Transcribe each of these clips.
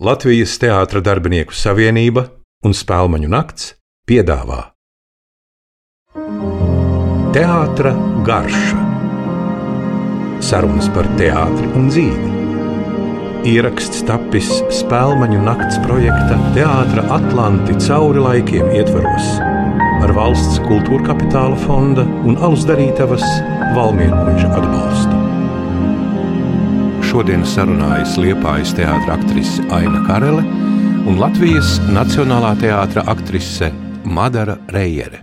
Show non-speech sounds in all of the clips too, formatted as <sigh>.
Latvijas Teātra darbinieku savienība un Spēlmaņu nakts piedāvā Teātra garša Sarunas par teātri un dzīvi. Ieraksts tapis Spēlmaņu nakts projekta Teātra Atlanti cauri laikiem ietvaros ar valsts kultūra kapitāla fonda un alus darītavas Valmierkuģa atbalstu. Šodien sarunājas Liepājas teātris aktrise Aina Karele un Latvijas Nacionālā teātris aktrise Madara Reijere.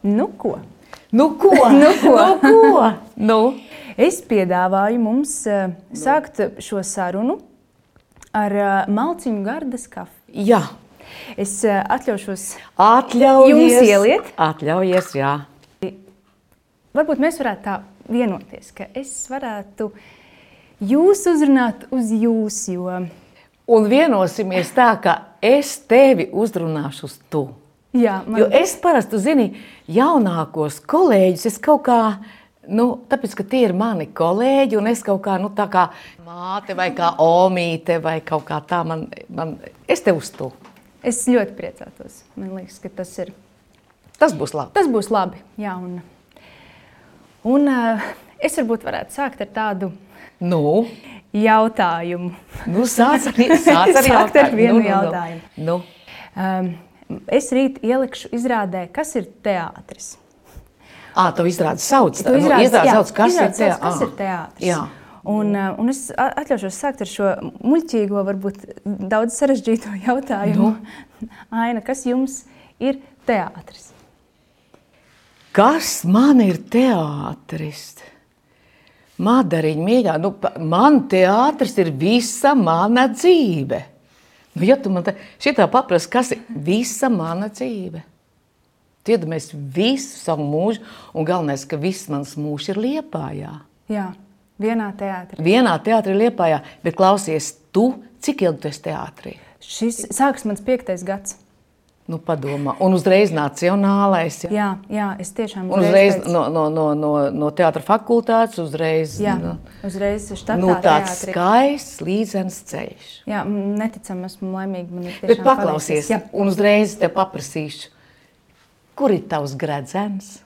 Nu, ko? Nu, ko? <laughs> Nu, ko? Nu, ko? Nu. Es piedāvāju mums uh, sākt šo sarunu ar uh, malciņu gardas kafiju. Jā, Es uh, atļaušos, atļaujies. Jums ieliet? Atļaujies, jā. varbūt mēs varētu tā vienoties, ka es varētu jūs uzrunāt uz jūs, jo Un vienosimies tā, ka es tevi uzrunāšu uz tu. jā, man, Jo es parasti, zini, jaunākos kolēģus, es kaut kā, nu, tāpēc, ka tie ir mani kolēģi, un es kaut kā, nu, tā kā māte vai kā omīte vai kaut kā tā, man, man es te uz tu. es ļoti priecātos. Man liekas, ka tas ir. Tas būs labi. Tas būs labi. Jā, un, un uh, es varbūt varētu sākt ar tādu Nu, jautājumu. nu sāc ar, sāc ar, <laughs> Sākt ar jautājumu. vienu nu, nu, jautājumu. Nu, nu. Um, es rīt ielikšu izrādē, kas ir teātris. Ā, tu izrādi sauc. Tu izrādi- izrādi jā, sauc, kas izrādi ir teā- sauc, kas ir teātris. Jā. Un, uh, un es atļaušos sākt ar šo muļķīgo, varbūt daudz sarežģīto jautājumu. Nu? Aina, kas jums ir teātris? Kas man ir teātris? Madariņa mīļā, nu, man teātris ir visa mana dzīve. Nu, ja tu man te, šitā paprasti, kas ir visa mana dzīve? Tiedamies visu savu mūžu, un galvenais, ka viss mans mūžs ir liepājā. Jā, vienā teātrī. Vienā teātrī liepājā, bet klausies, tu, cik ilgi tu esi teātrī? Šis sāks mans piektais gads. Nu, padomā, un uzreiz nacionālais. Ja? Jā, jā es tiešām Un uzreiz pēc- no, no, no, no, no teātras fakultātes, uzreiz Jā, nu, uzreiz štatā nu, tāds teātrī. skaists, līdzens ceļš. Jā, m, neticam, esmu laimīga. Man ir Bet paklausies. Jā. un uzreiz te paprasīšu, kur ir tavs gredzens?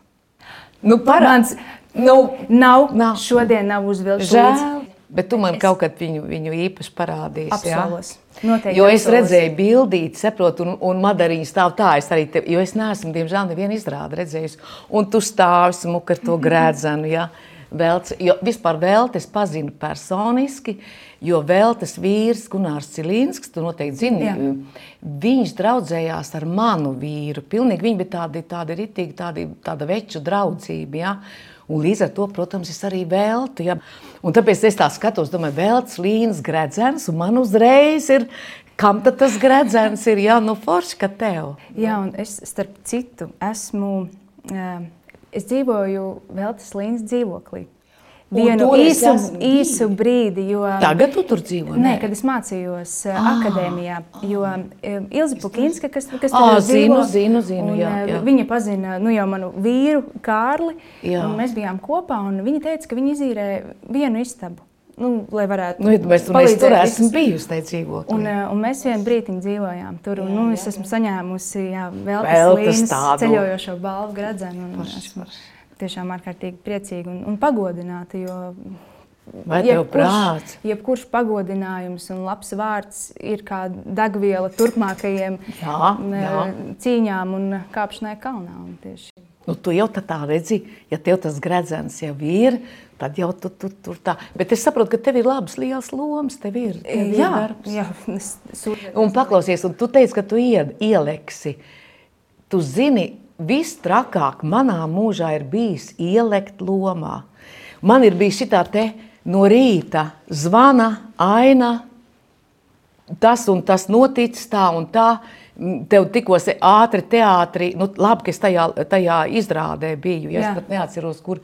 Nu, parāds, nu, Nav, Nav. Šodien nav uzvilkts. Bet tu man kaut kad viņu, viņu īpaši parādīsi. jā? Apsolos. Noteikti Jo es redzēju, bildīt, saprotu, un, un madariņa stāv tā. Es arī, te, jo es neesmu, diemžēl, nevienu izrādi redzējusi. Un tu stāvi smuki ar to grēdzenu. Ja? Velts, jo vispār veltes es pazinu personiski, jo veltes vīrs Gunārs Cilīnsks, tu noteikti zini, Jā. viņš draudzējās ar manu vīru. Pilnīgi viņi bija tādi, tādi ritīgi, tādi, tāda veču draudzība. Ja? Un līdz ar to, protams, es arī veltu. Ja? Un tāpēc es tā skatos, domāju, velts, līnijas, gredzens, un man uzreiz ir, kam tad tas gredzens ir? Jā, nu forši, ka tev. Jā, un es starp citu esmu. ā, Es dzīvoju Veltes Līnas dzīvoklī. Vienu īsu, esmu īsu brīdi, jo Tagad tu tur dzīvo? Nē, kad es mācījos ah, akadēmijā, jo um, Ilza Pukinska, kas, kas tur Ā, dzīvo, zinu, zinu, zinu, un, jā, uh, jā. Viņa pazina nu, jau manu vīru, Kārli. Jā. Mēs bijām kopā, un viņa teica, ka viņa izīrē vienu istabu, nu, lai varētu Nu, mēs, mēs tur esam bijusi tajā dzīvoklī. Un, un mēs vienu brīdi dzīvojām tur. Un, nu, es esmu saņēmusi jā, vēl tādu ceļojošo balvu gradzenu. un Esmu tiešām ārkārtīgi priecīga un, un pagodināta. Jo Vai tev prāts? jebkurš pagodinājums un labs vārds ir kā degviela turpmākajiem Jā, jā. cīņām un kāpšanai kalnā. Un tieši. Nu, tu jau tā redzi, ja tev tas gredzens jau ir, tad jau tu tur tu, tā. Bet es saprotu, ka tev ir labs, liels lomas. Tev ir, tev ir Jā, darbs. jā, es Un paklausies, un tu teici, ka tu ied, ieleksi. Tu zini, viss trakāk manā mūžā ir bijis ielikt lomā. Man ir bijis šī te no rīta zvana, aina, tas un tas noticis tā un tā. Tev tikko ātri teātrī, nu, labi, ka es tajā, tajā izrādē biju, ja Jā. es pat neatceros, kur.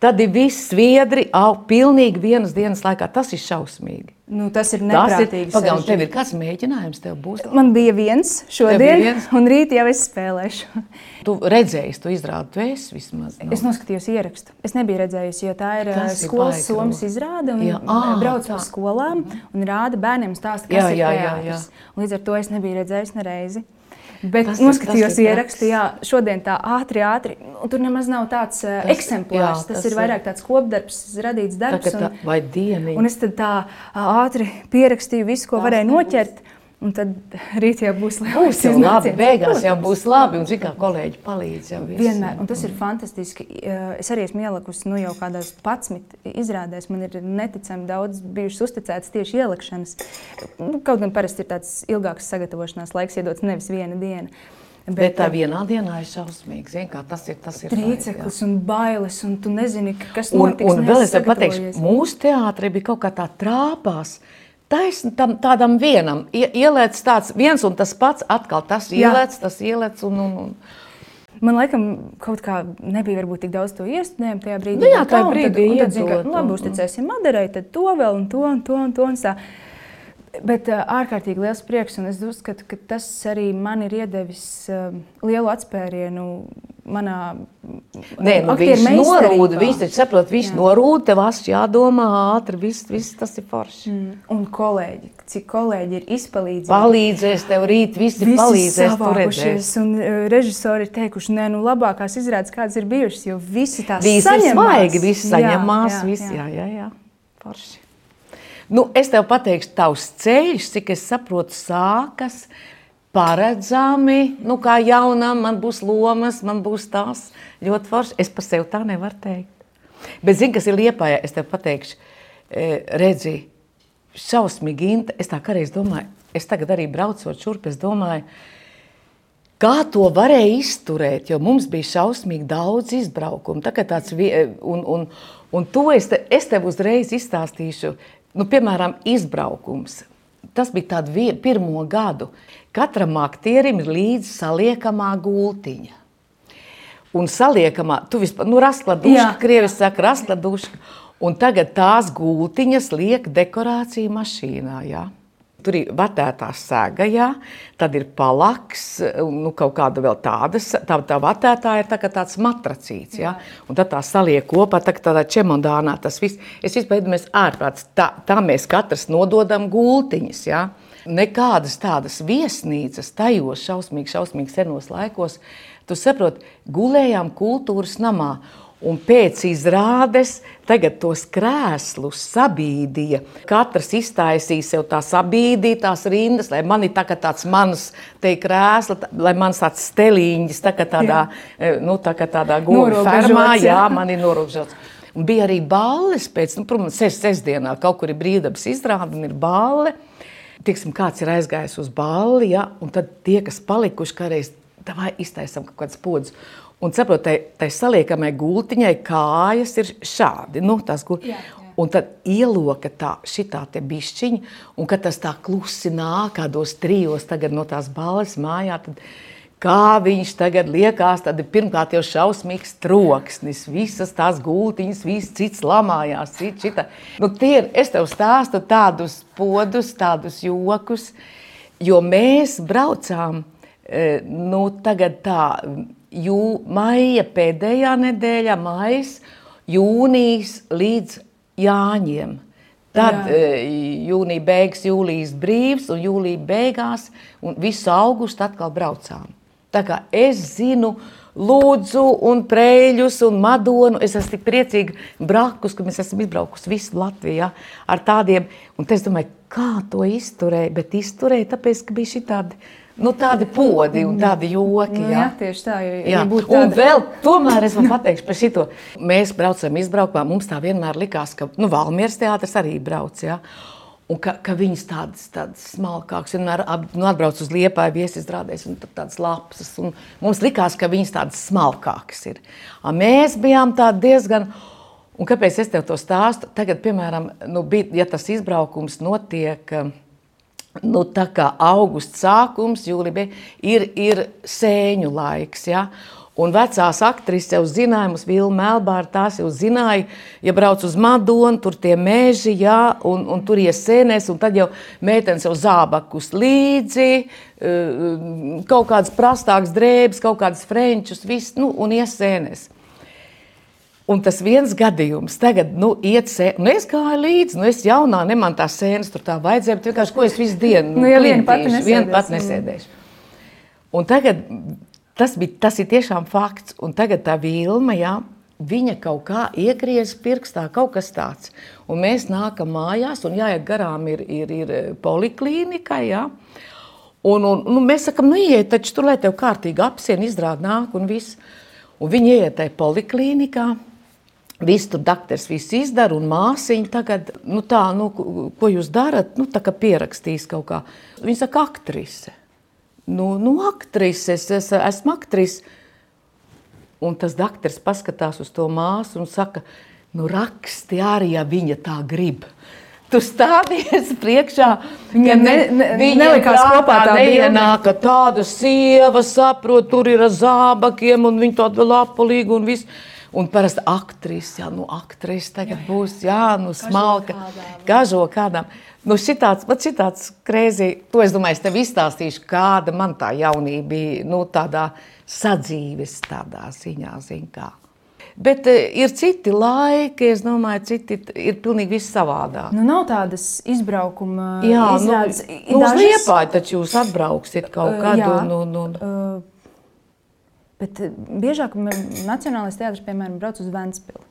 Tad ir viss sviedri, au, pilnīgi vienas dienas laikā. Tas ir šausmīgi. Nu, tas ir ir neprātīgi. pagaidām. Tev ir kāds mēģinājums, tev būs. Man bija viens šodien, bija viens? un rīt jau es spēlēšu. <laughs> Tu redzēji, tu izrādi, tu esi vismaz. Nu. Es noskatījos ierakstu. Es nebiju redzējusi, jo tā ir Tas eh, ir skolas baigi somas izrāde. un Jā, ā, Brauc tā. pa skolām un rāda bērniem stāstu, kas ir jā, jā, teātris. Un Līdz ar to es nebiju redzējusi nereizi. Bet Tas noskatījos tas ierakstu, jā, šodien tā ātri, ātri. un Tur nemaz nav tāds uh, Tas- eksemplārs. jā, Tas, tas ir ir- vairāk tāds kopdarbs, radīts darbs. Tā, un- vai dieniņa. Un es tad tā ātri pierakstīju visu, ko varēju noķert. Un tad rīt jau būs liels Būs jau labi, beigās jau Protams. būs labi, un zini, kā kolēģi palīdz jau visu. Vienmēr, un tas ir fantastiski. Eh, Es arī esmu ielikusi nu, jau kādās 11 izrādēs. Man ir neticami daudz bijušas uzticētas tieši ielikšanas. Nu, kaut gan parasti ir tāds ilgāks sagatavošanās laiks, iedots nevis viena diena. Bet tā eh, vienā dienā ir šausmīgi. Zini, kā tas ir. Tas ir Trīceklis un bailes, un tu nezini, kas Un, notiks. un vēl es tev pateikšu, mūsu teātrī bija kaut kā tā trāpās. Taisn, tam, tādam vienam ie- ielēts tāds viens un tas pats, atkal tas Jā. ielēts, tas ielēts. Un, un, un. Man liekas, kaut kā nebija varbūt tik daudz to iestudējumu tajā brīdī. Nu jā, kā, tajā un tad- brīdī un tad zini, ka, iedod, nu, labi, uzticēsim Madarai, tad to vēl un to un to un to. Un tā. Bet uh, ārkārtīgi liels prieks, un es uzskatu, ka tas arī man ir iedevis uh, lielu atspērienu manā Nē, nu, viņš norūda, viņš taču saprot, viņš norūda, tev ast jādomā ātri, viss, viss tas ir forši. Mm, Un kolēģi, cik kolēģi ir izpalīdzējuši. Palīdzēs tev rīt, visi, Visi palīdzēs, tu savākušies, redzēsi. un uh, režisori ir teikuši, ka nu, labākās izrādes, kādas ir bijušas, jo visi tās Visi saņemās. svaigi, visi saņemās, jā, visi, jā. jā, jā, jā, forši. Nu, es tev pateikšu, tavs ceļš, cik es saprotu, sākas paredzami, nu, kā jaunam, man būs lomas, man būs tās ļoti forši. Es par sevi tā nevaru teikt. Bet, zini, kas ir liepājā, es tev pateikšu, e, redzi, šausmīgi, inte- es tā kā reiz domāju, es tagad arī braucot šurp, es domāju, Kā to varēja izturēt? Jo mums bija šausmīgi daudz izbraukumu. Tā kā tāds, un, un, un to es, te, es tev uzreiz izstāstīšu. Nu, piemēram, izbraukums. Tas bija tāds pirmo gadu. Katram aktierim ir līdzi saliekamā gultiņa. Un saliekamā, tu vispār, nu, raskladuška, krievis saka, raskladuška. Un tagad tās gultiņas liek dekorāciju mašīnā, jā. Tur ir vatētā sēga, jā, tad ir palaks, nu, kaut kāda vēl tāda, tā, tā vatētā ir tā tāds matracīts, jā. Un tad tā saliek kopā, tā tādā čemodānā tas viss. Es vispār domāju, ārprāts, tā, tā mēs katrs nododam gultiņas, jā. Nekādas tādas viesnīcas tajos šausmīgi, šausmīgi senos laikos. Tu saproti, gulējām kultūras namā. Un pēc izrādes tagad tos krēslus sabīdīja. Katrs iztaisīja sev tā sabīdītās rindas, lai man ir tā tāds mans te krēsla, lai man tāds stelīņas, tā kā tādā, eh, nu, tā kā tādā Norobežots, fermā, jā, jā. man ir norobežots. Un bija arī balles pēc, nu, protams, ses, sestdienā kaut kur ir brīvdabas izrāde un ir balle. Tieksim, kāds ir aizgājis uz balli, ja, un tad tie, kas palikuši, kādreiz vai iztaisām kaut kādas podas. Un saprotiet, tai, tai saliekamai gultiņai kājas ir šādi. Nu, tās gu... Jā, jā. Un tad ieloka tā, šitā te bišķiņa, un kad tas tā klusi nāk kādos trijos tagad no tās balles mājā, tad kā viņš tagad liekas, tad ir pirmkārt jau šausmīgs troksnis, visas tās gultiņas, viss cits lamājās, cits šita. Nu, tie ir, es tev stāstu tādus podus, tādus jokus, jo mēs braucām, eh, nu, tagad tā, jū, maija pēdējā nedēļā, maijas, jūnijas līdz Jāņiem. Tad Jā. e, jūnija beigas, jūlijas brīvs, un jūlija beigās, un visu augustu atkal braucām. Tā kā es zinu, Lūdzu, un Prēļus, un Madonu. Es esmu tik priecīga, brakus, ka mēs esam izbraukuši visu Latviju ja, ar tādiem. Un es domāju, kā to izturēja, bet izturēja tāpēc, ka bija šitādi, nu, tādi podi un tādi joki. Nu, ja. jā, tieši tā. Jo, Jā, ja būtu un tāda- vēl tomēr es pateikšu par šo. Mēs braucam izbraukumā, mums tā vienmēr likās, ka nu, Valmieras teātris arī brauc. Ja? Un ka, ka viņas tādas, tādas smalkākas, vienmēr ap, nu, atbrauc uz liepāju, viesizrādēs, un tur tādas lapsas. un Mums likās, ka viņas tādas smalkākas ir. A, mēs bijām tādi diezgan. Un kāpēc es tev to stāstu? Tagad, piemēram, nu, bija, ja tas izbraukums notiek. eh, Nu, tā kā augusta sākums, jūlijā ir, ir sēņu laiks. Ja? Un vecās aktrises jau zināja, mums Vilma Melbāra tās jau zināja, ja brauc uz Madonu, tur tie meži, jā, un, un tur iesēnēs, un tad jau meitenes jau zābakus līdzi, eh, kaut kādas prastākas drēbes, kaut kādas frenčus, viss, nu, un iesēnēs. Un tas viens gadījums, tagad, nu, iet sēne, nu, es gāju līdzi, nu, es jaunā, ne man tā sēnes tur tā vajadzēja, bet vienkārši, ko es visu dienu, Nu, ja viena pati klintīšu, viena nesēdēs, pat nesēdēšu. Un tagad tas, bija, tas ir tiešām fakts. Un tagad tā vilma, jā, viņa kaut kā iegriez pirkstā, kaut kas tāds. Un mēs nākam mājās, un jāiet garām ir, ir, ir poliklīnika. Jā. Un, un, nu, mēs sakām, nu, iet, taču tur, lai tev kārtīgi apsiņa, izrāda nāk un viss. Un viņi iet tajā poliklīnikā. Viss tur dakteris viss izdara, un māsiņa tagad, nu tā, nu, ko jūs darat, nu tā kā pierakstīs kaut kā. Viņa saka, aktrise. Nu, nu aktrise, es, es esmu aktrise. Un tas dakteris paskatās uz to māsu un saka, nu raksti arī, ja viņa tā grib. Tu stāvies <laughs> priekšā, Viņam ne- ne- nelikās kopā tā neienāk, tāda sieva saprot, tur ir ar zābakiem un viņa tāda vēl apulīga un viss. Un parasti aktrise, jā, nu aktrise tagad būs, jā, nu smalka, kažo kādām. Nu šitāds, pat šitāds krēzī, to es domāju, es tev izstāstīšu, kāda man tā jaunība bija, nu tādā sadzīves tādā ziņā, zin kā. Bet eh, ir citi laiki, es domāju, citi ir pilnīgi viss savādāk. Nu, nav tādas izbraukuma Jā, izrādes. nu, Ir nu, uz Liepāju taču jūs atbrauksiet kaut kādu, jā. nu, nu, Bet uh, biežāk Nacionālais teātris, piemēram, brauc uz Vēncpili.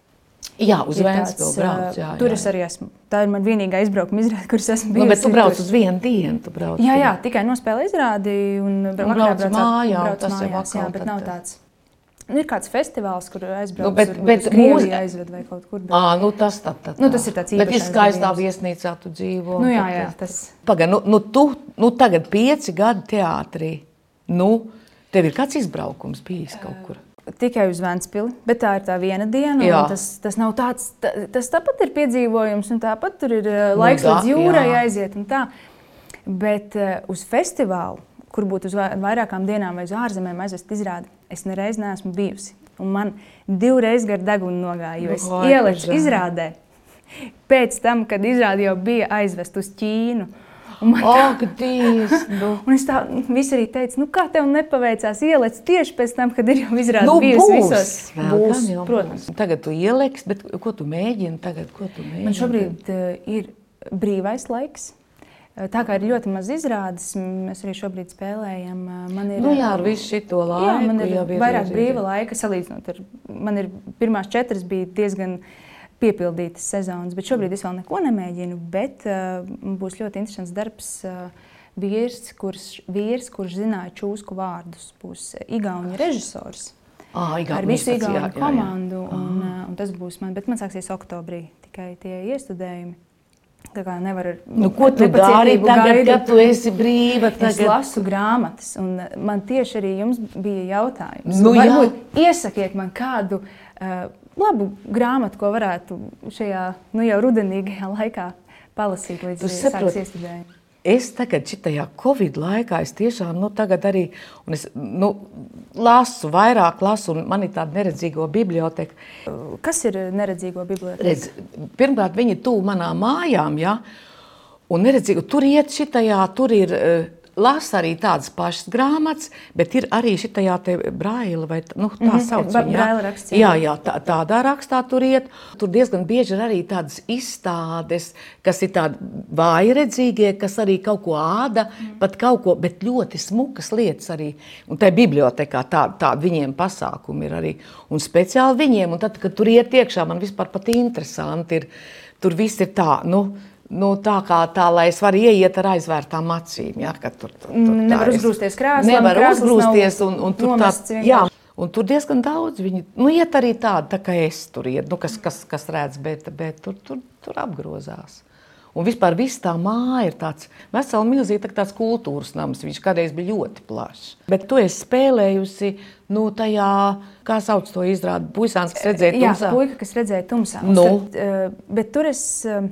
jā, uz Ir Vēncpili tāds, brauc, jā. Tur jā. es arī esmu. Tā ir mana vienīgā izbraukuma izrāde, kuras esmu Nu, bijusi. bet tu brauc tur. uz vienu dienu, brauc. Jā, jā, tikai nospēlēju izrādi un vakarā brauc braucāt- mājā, un brauc tas jau mājās, atkal jā, bet tad- nav tāds. Nu, ir kāds festivāls, kur aizbrauc, Nu, bet- bet uz mūs- aizved vai kaut kur. Bet... À, nu, tas, tā, tā, tā. Nu, tas ir tāds Bet ir skaistā viesnīcā, tu dzīvo. Nu, un jā, jā, tas. Pagaid, nu, nu, tu nu, tagad pieci gadi teātrī. Nu, tev ir kāds izbraukums bijis kaut kur? Tikai uz Vēncpili, bet tā ir tā viena diena. Tas, tas nav tāds, ta, tas tāpat ir piedzīvojums, un tāpat tur ir uh, laiks da, līdz jūrai jā. aiziet. Tā. Bet uh, uz festivālu, kur būtu uz vai- vairākām dienām vai uz ārzemēm aizvest izrādi, es nereiz neesmu bijusi. Un man divreiz gar degunu nogāja, jo es Nu, kur žēl. izrādē pēc tam, kad izrāde jau bija aizvest uz Ķīnu. Un man Ak, Dievs! Nu. <laughs> Un es tā visi arī teicu, nu, kā tev nepaveicās ielikt tieši pēc tam, kad ir jau izrādīts, Nu, bijusi būs, visos. vēl Būs, jau protams. Tagad tu ieliks, bet ko tu mēģini tagad? Ko tu mēģini? Man šobrīd uh, ir brīvais laiks. Uh, Tā kā ir ļoti maz izrādes, mēs arī šobrīd spēlējam. uh, Man ir, Nu jā, ar visu šito laiku. jā, man ir jau vairāk ir- brīva laika salīdzinot ar. Man ir pirmās četras bija diezgan piepildītas sezonas, bet šobrīd es vēl neko nemēģinu. Bet uh, būs ļoti interesants darbs. Uh, Vīrs kurš, vīrs, kurš zināja čūsku vārdus, būs Igaunijas režisors. Ā, ar Igaunijas visu jā, Igaunu jā, jā. komandu. Un, uh, un tas būs man, bet man sāksies oktobrī tikai tie iestudējumi. Tā kā nevar ar Nu, ko tu dari tagad, gaidu. kad tu esi brīva? Es Tagad? lasu grāmatas, un uh, man tieši arī jums bija jautājums. Nu, jā. Varbūt iesakiet man kādu uh, labu grāmatu, ko varētu šajā nu, jau rudenīgajā laikā palasīt līdz iestudējumi. Es tagad, šajā Covid laikā, es tiešām nu, tagad arī es, nu, lasu, vairāk lasu, un man ir tāda neredzīgo biblioteka. Kas ir neredzīgo biblioteka? Redz, pirmkārt, viņi ir tuvu manām mājām, ja? un neredzīgo, tur iet šitajā, tur ir. Uh, Lasa arī tādas pašas grāmatas, bet ir arī šī braila vai tā, nu, tā sauc. ba- viņu, jā. braila raksts, jā. jā, tā, tādā rakstā tur iet. Tur diezgan bieži ir arī tādas izstādes, kas ir tādi vājredzīgie, kas arī kaut ko āda, Mhm. pat kaut ko, bet ļoti smukas lietas arī. Un tajā bibliotekā tāda tā, viņiem pasākumi ir arī. Un speciāli viņiem, un tad, kad tur iet iekšā, man vispār pat interesanti ir. Tur viss ir tā, nu, nu, tā kā tā, lai es varu ieiet ar aizvērtām acīm. Ja, ka tur, tur, tur, Mm, nevar uzgrūsties krēslā, Nevar uzgrūsties, un, un tur tā, jā, un tur diezgan daudz viņi, nu, iet arī tādi, tā kā es tur iet, nu, kas, kas, kas redz, bet, bet tur, tur, tur apgrozās. Un vispār viss tā māja ir tāds vesels, milzīgs tā tāds kultūras nams. Viņš kādreiz bija ļoti plašs. Bet tu esi spēlējusi nu, tajā, kā sauc to izrādi, puisāns, kas redzēja Jā, tumsā. puika, kas redzēja tumsā. Nu. Tad, uh, bet tur es, uh,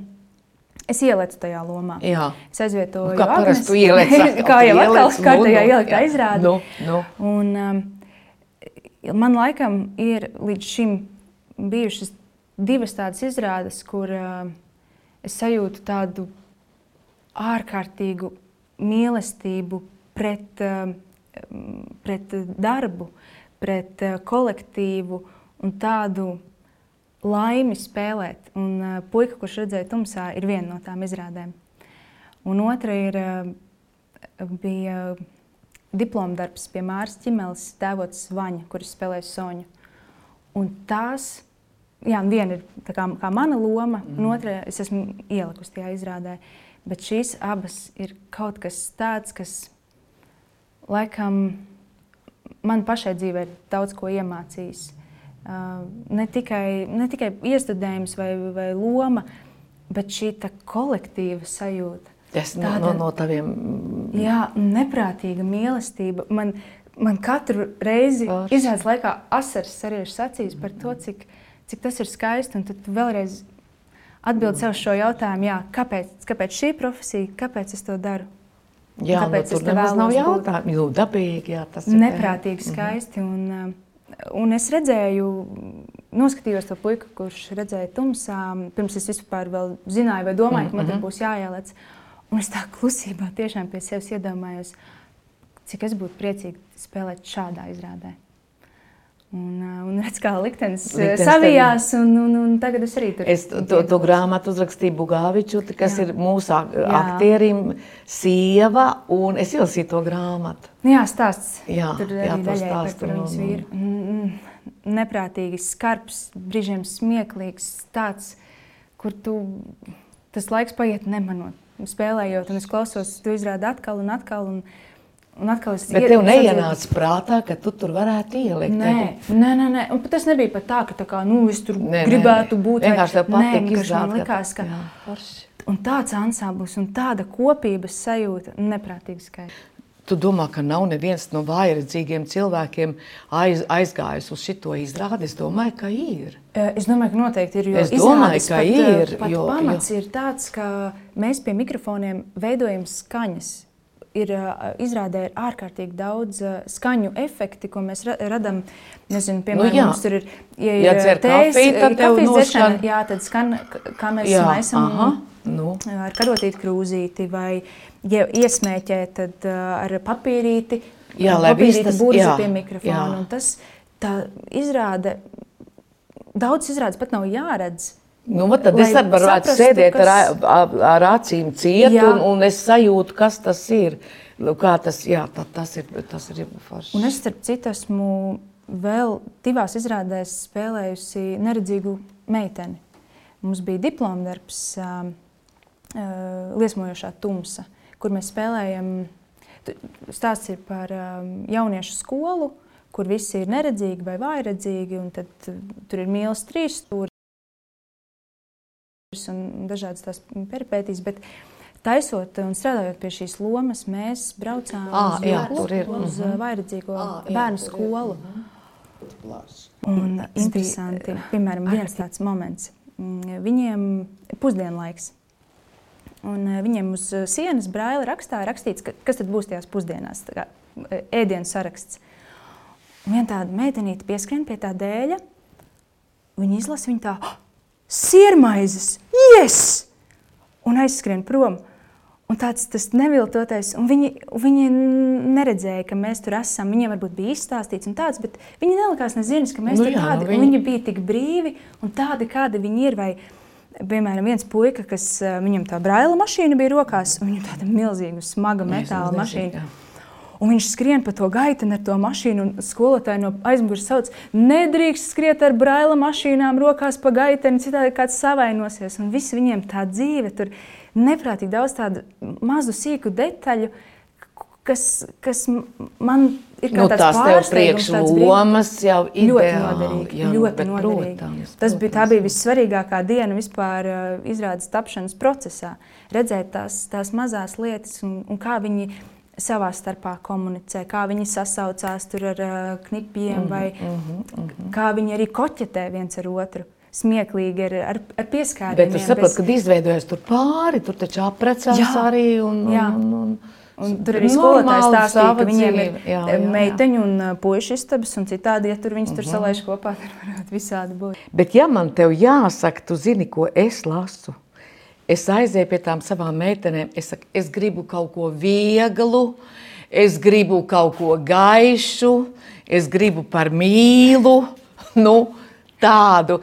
es ielieku tajā lomā. Jā. Es aizvietoju Nu, kā Agnesi. <laughs> ieliec atkal, kā jau ieliec, kārtējā nu, nu, ieliktā jā. izrāde. Nu, nu. Un, um, Man laikam ir līdz šim bijušas divas tādas izrādes, kur uh, es sajūtu tādu ārkārtīgu mīlestību pret, uh, pret darbu, pret uh, kolektīvu un tādu laimi spēlēt. Un uh, puika, kurš redzēja tumsā, ir viena no tām izrādēm. Un otra ir, uh, bija diploma darbs pie Māras Čimeles, tēvots Vaņa, kurš spēlēja Soņu. Un tās, jā, viena ir kā, kā mana loma, mm. un otra es esmu ielikusi tajā izrādē. Bet šīs abas ir kaut kas tāds, kas laikam man pašai dzīvē ir daudz ko iemācījis. Uh, ne tikai, ne tikai iestudējums vai, vai loma, bet šī kolektīva sajūta. Tas no, no, no taviem. Jā, neprātīga mīlestība. Man, man katru reizi izrādās laikā asaras sariežas acīs par to, cik, cik tas ir skaisti. Un tad vēlreiz atbild sev šo jautājumu, jā, kāpēc, kāpēc šī profesija, kāpēc es to daru? Jā, kāpēc nu, tur nemaz nav jautājumu. Jū, dabīgi, jā, tas ir neprātīgi mhm. skaisti. Mm -hmm. un, Un es redzēju, noskatījos to puiku, kurš redzēja tumsā. Pirms es vispār zināju, vai domāju, ka man tur būs jāieliec. Un es tā klusībā tiešām pie sevis iedomājos, cik es būtu priecīgi spēlēt šādā izrādē. Un, un redz, kā liktenis, liktenis savijās, un, un, un tagad es arī tur es to, to, to grāmatu uzrakstīju Bugāviču, kas jā. ir mūsu aktierim, sieva, un es ielasīju to grāmatu. Jā, stāsts. Jā, tur jā, to stāstu. Par viņas vīru. Neprātīgi, skarbs, brīžiem smieklīgs, tāds, kur tu, tas laiks paiet nemanot spēlējot, un es klausos, tu izrādi atkal un atkal. Un, Un atkal es Bet tev neienāca prātā, ka tu tur varētu ielikt. Nē, nē, nē, nē. Un tas nebija pat tā, ka tā kā, nu, es tur nē, gribētu nē, būt. Vienkārši tev patīk. Man likās, ka... Jā, un tāds ansamblis un tāda kopības sajūta neprātīgi skaisti. Tu domā, ka nav neviens no vājredzīgiem cilvēkiem aiz, aizgājis uz šo izrādi? Es domāju, ka ir. Es domāju, ka noteikti ir. Es domāju, ka pat, ir. Pat jo, pamats jo. ir tāds, ka mēs pie mikrofoniem veidojam skaņas. Ir izrādē ir ārkārtīgi daudz skaņu efekti, ko mēs radām. Nezinu, piemēram, nu, jā. mums tur ir ja, ja kafiju, tad kafijas dzeršana, jā, tad skan, kā mēs jā, maisam aha, nu. ar karotīti krūzīti vai ja iesmēķē, tad ar papīrīti, jā, lai papīrīti burzi pie mikrofona. Tas tā izrāda, daudz izrādes pat nav jāredz. Nu, tad es arī varētu sēdēt kas... ar, ar acīm ciet, un, un es sajūtu, kas tas ir. Nu, kā tas, jā, tā, tas ir, tas ir forši. Un es, starp citu, esmu vēl divās izrādēs spēlējusi neredzīgu meiteni. Mums bija diplomdarbs uh, uh, Liesmojošā tumsa. Kur mēs spēlējam. Stāsts ir par um, jauniešu skolu, kur visi ir neredzīgi vai vājredzīgi. Tad, tur ir mīlestības trīs stūri un dažādas tās peripētīs. Bet, Taisot un strādājot pie šīs lomas, mēs braucām à, uz, jā, ir. uz uh -huh. vairedzīgo à, bērnu jā, skolu. Ir. Uh -huh. Un interesanti, piemēram, viens tāds moments. Mm, viņiem pusdienlaiks. Un eh, viņiem uz eh, sienas braila rakstā rakstīts, ka, kas tad būs tajās pusdienās, eh, ēdienas saraksts. Un viena tāda meitenīte pieskrien pie tā dēļa, viņa izlasa viņu tā, oh, siermaizes, yes! Un aizskrien prom. Un tāds tas neviltotais, un viņi, viņi neredzēja, ka mēs tur esam. Viņiem varbūt bija izstāstīts un tāds, bet viņi nelikās nezinis, ka mēs nu, tur jā, tādi, nu viņi... viņi bija tik brīvi un tādi, kādi viņi ir. Vai, Piemēram, viens puika, kas viņam tā braila mašīna bija rokās, un viņam tāda milzīga, smaga metāla mašīna. Un viņš skrien pa to gaitu ar to mašīnu, un skolotāji no aizmugures sauc, nedrīkst skriet ar braila mašīnām rokās pa gaiteni, citādi kāds savainosies. Un viss viņiem tā dzīve, tur neprātīgi daudz tādu mazu sīku detaļu, kas, kas man ir kā nu, tāds pārsteigums. Tās lomas jau ir ļoti noderīgi. Jā, ļoti noderīgi. Protams, Tas bija, tā bija vissvarīgākā diena vispār uh, izrādes tapšanas procesā. Redzēt tās, tās mazās lietas un, un kā viņi savā starpā komunicē, kā viņi sasaucās ar uh, knipiem, mm -hmm, vai mm -hmm, mm -hmm. kā viņi arī koķetē viens ar otru. Smieklīgi ar, ar, ar pieskārieniem. Bet es saprotu, bez... kad izveidojas tur pāri, tur taču aprecās jā, arī. Un, un, un, un, Un tur arī skolotāji Normāla stāstīja, ka viņiem dzīve. ir Jā, jā, jā, jā. meiteņu un uh, puikas istabas, un citādi, ja tur viņas tur salaiž kopā, tad varētu visādi būt. Bet, ja man te jāsaka, tu zini, ko es lasu, es aizēju pie tām savām meitenēm. Es, saku, es gribu kaut ko vieglu, es gribu kaut ko gaišu, es gribu par mīlu. <laughs> Nu, tādu.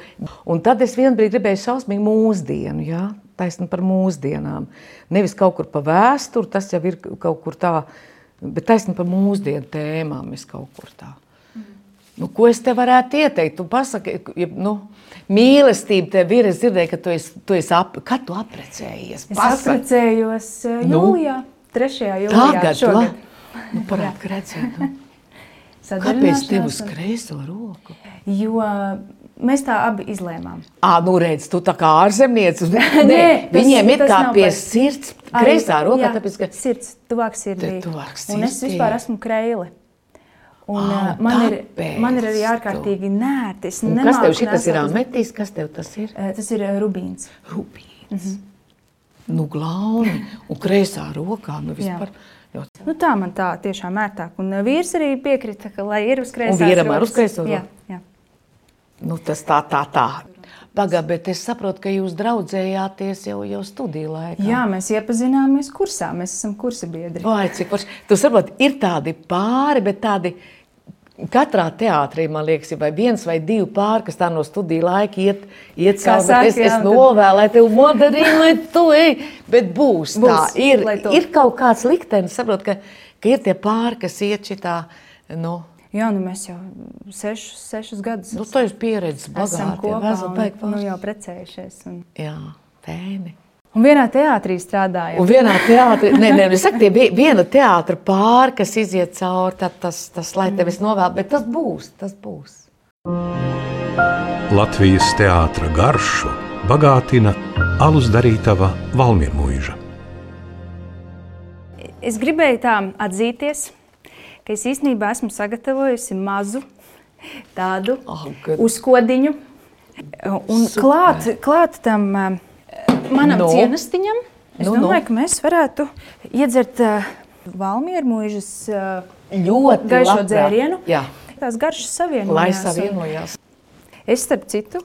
Un tad es vienā brīdī gribēju šausmīgi mūsdienu, ja? taisnu par mūsdienām. Nevis kaut kur pa vēsturi, tas jau ir kaut kur tā, bet taisnu par mūsdienu tēmām es kaut kur tā. Nu, ko es te varētu ieteikt? Tu pasaki, ja, nu, mīlestība tev ir. Es dzirdēju, ka tu esi, tu esi ap, kad tu apprecējies. Es Pasaki. apprecējos uh, Nu? jūlijā, 3. jūlijā Tagad, šogad. la, nu, parād, ka redzēt, nu. <laughs> Kāpēc tev uz kreiso roku? Jo mēs tā abi izlēmām. Ā, nu redz, tu tā kā ārzemniece. <laughs> Nē, Nē, tas- viņiem ir kā pie par- sirds, kreisā rokā, jā, tāpēc, ka sirds tuvāk sirdī. Tuvāk Un es sirdī. vispār esmu kreile. Un, uh, man, ir, man ir arī ārkārtīgi nērti. Kas tev šitas ir ametīs, kas tev tas ir? Tas ir rubīns. Rubīns. Nu, glauni, un kreisā rokā, nu vispār ļoti. Nu, tā man tā tiešām ērtāk. Un vīrs arī piekrita, ka lai ir uz kreisās vīram ar uz kreiso Jā, jā. Nu, tas tā, tā, tā. Pagā, bet es saprotu, ka jūs draudzējāties jau, jau studiju laikā. jā, mēs iepazināmies kursā. Mēs esam kursa biedri. Vai cik forši. Tu saproti, ir tādi pāri, bet tādi katrā teātrī, man liekas, ir vai viens vai divi pāri, kas tā no studiju laika iet, iet cauri. saka, Es, es novēlēju tev modarīnu, lai tu ej, bet būs, Būs, tā. Ir, ir kaut kāds liktenis, saprot, ka, ka ir tie pāri, kas iet šitā, nu, Jā, nu mēs jau sešus, sešus gadus nu tu esi pieredzes esam bagāti. kopā. Vēzal un, baigi nu, jau precējušies. Un, Jā, tēni. un vienā teātrī strādājam. Un vienā teātrī, ne, ne, es saku, tie vi- viena teātra pāri, kas iziet cauri, tad tas, tas lai tevis novēl, bet tas būs, tas būs. Latvijas teātra garšu bagātina alus darītava Valmiermuiža. Es gribēju tā atzīties, ka es īstenībā esmu sagatavojusi mazu tādu Oh, good. uzkodiņu. Un Super. klāt, klāt tam eh, manam Nu? no. cienestiņam, es Nu, nu, nu. domāju, ka mēs varētu iedzert uh, Valmieru mūžas uh, Ļoti gaišo labprāt. dzērienu. Jā, Tās garšas savienojās. lai un savienojās. Es, starp citu,